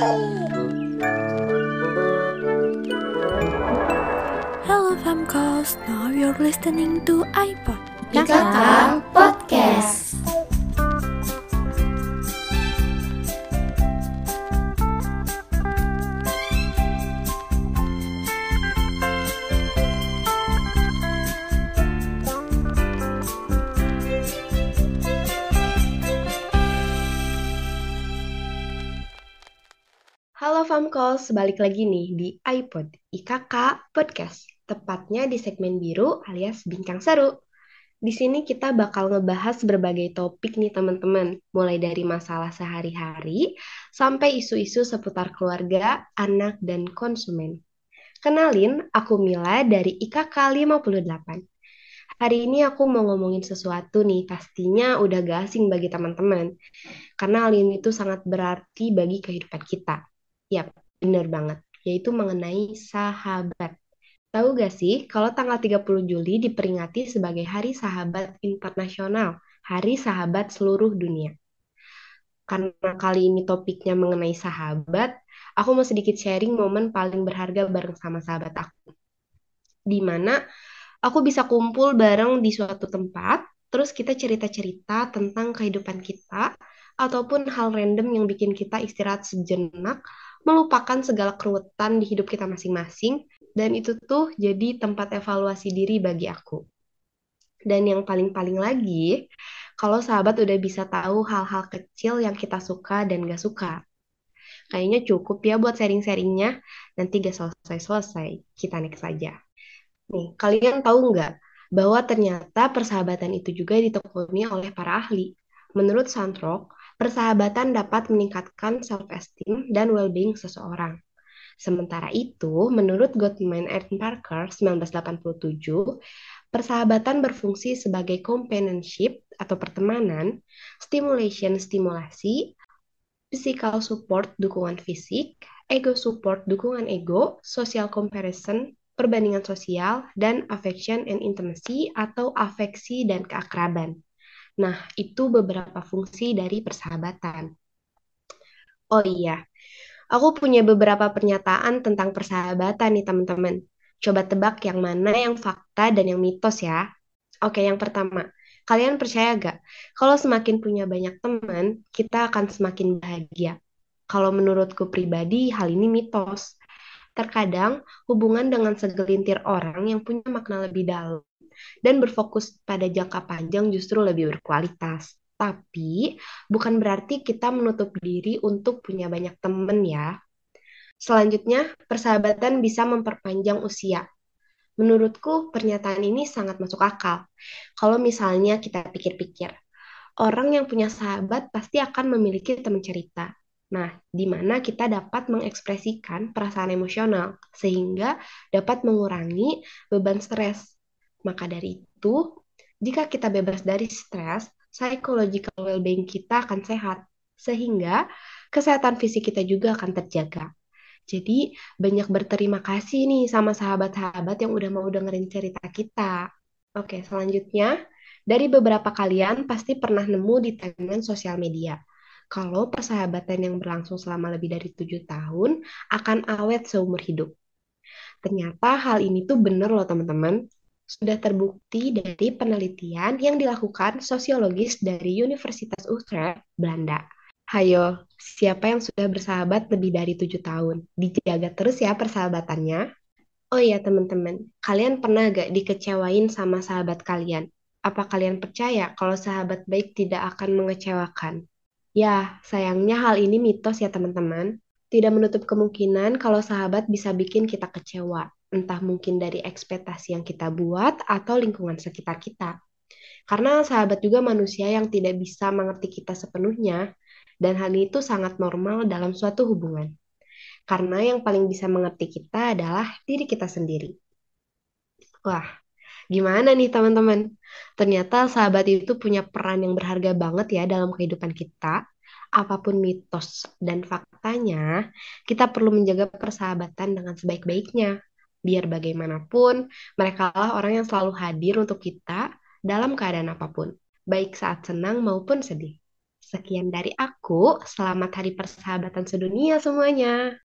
Hello Famcos, now you're listening to iPod. Ya, Kakak. Halo Famcos, balik lagi nih di iPod IKK Podcast, tepatnya di segmen biru alias bincang seru. Di sini kita bakal ngebahas berbagai topik nih teman-teman, mulai dari masalah sehari-hari sampai isu-isu seputar keluarga, anak, dan konsumen. Kenalin, aku Mila dari IKK 58. Hari ini aku mau ngomongin sesuatu nih, pastinya udah gak asing bagi teman-teman. Karena hal ini tuh sangat berarti bagi kehidupan kita. Yap, bener banget, yaitu mengenai sahabat. Tahu gak sih, kalau tanggal 30 Juli diperingati sebagai Hari Sahabat Internasional, Hari Sahabat Seluruh Dunia. Karena kali ini topiknya mengenai sahabat, aku mau sedikit sharing momen paling berharga bareng sama sahabat aku. Di mana aku bisa kumpul bareng di suatu tempat, terus kita cerita-cerita tentang kehidupan kita, ataupun hal random yang bikin kita istirahat sejenak, melupakan segala keruwetan di hidup kita masing-masing, dan itu tuh jadi tempat evaluasi diri bagi aku. Dan yang paling-paling lagi, kalau sahabat udah bisa tahu hal-hal kecil yang kita suka dan gak suka. Kayaknya cukup ya buat sharing-sharingnya, nanti gak selesai-selesai, kita next saja. Nih, kalian tahu nggak bahwa ternyata persahabatan itu juga ditekuni oleh para ahli. Menurut Sandrock, persahabatan dapat meningkatkan self-esteem dan well-being seseorang. Sementara itu, menurut Gottman and Parker 1987, persahabatan berfungsi sebagai companionship atau pertemanan, stimulation stimulasi, physical support dukungan fisik, ego support dukungan ego, social comparison perbandingan sosial, dan affection and intimacy atau afeksi dan keakraban. Nah, itu beberapa fungsi dari persahabatan. Oh iya, Aku punya beberapa pernyataan tentang persahabatan nih teman-teman. Coba tebak yang mana yang fakta dan yang mitos ya. Oke, yang pertama. Kalian percaya gak? Kalau semakin punya banyak teman, kita akan semakin bahagia. Kalau menurutku pribadi, hal ini mitos. Terkadang, hubungan dengan segelintir orang yang punya makna lebih dalam dan berfokus pada jangka panjang justru lebih berkualitas. Tapi bukan berarti kita menutup diri untuk punya banyak temen ya. Selanjutnya, persahabatan bisa memperpanjang usia. Menurutku, pernyataan ini sangat masuk akal. Kalau misalnya kita pikir-pikir, orang yang punya sahabat pasti akan memiliki teman cerita. Nah, di mana kita dapat mengekspresikan perasaan emosional, sehingga dapat mengurangi beban stres. Maka dari itu, jika kita bebas dari stres, psychological well-being kita akan sehat, sehingga kesehatan fisik kita juga akan terjaga. Jadi banyak berterima kasih nih sama sahabat-sahabat yang udah mau dengerin cerita kita. Oke, selanjutnya dari beberapa kalian pasti pernah nemu di timeline sosial media. Kalau persahabatan yang berlangsung selama lebih dari tujuh tahun akan awet seumur hidup. Ternyata hal ini tuh bener loh teman-teman sudah terbukti dari penelitian yang dilakukan sosiologis dari Universitas Utrecht, Belanda. Hayo, siapa yang sudah bersahabat lebih dari tujuh tahun? Dijaga terus ya persahabatannya. Oh iya teman-teman, kalian pernah gak dikecewain sama sahabat kalian? Apa kalian percaya kalau sahabat baik tidak akan mengecewakan? Ya, sayangnya hal ini mitos ya teman-teman. Tidak menutup kemungkinan kalau sahabat bisa bikin kita kecewa entah mungkin dari ekspektasi yang kita buat atau lingkungan sekitar kita. Karena sahabat juga manusia yang tidak bisa mengerti kita sepenuhnya, dan hal itu sangat normal dalam suatu hubungan. Karena yang paling bisa mengerti kita adalah diri kita sendiri. Wah, gimana nih teman-teman? Ternyata sahabat itu punya peran yang berharga banget ya dalam kehidupan kita. Apa pun mitos dan faktanya, kita perlu menjaga persahabatan dengan sebaik-baiknya biar bagaimanapun mereka lah orang yang selalu hadir untuk kita dalam keadaan apa pun, baik saat senang maupun sedih. Sekian dari aku, selamat hari persahabatan sedunia semuanya.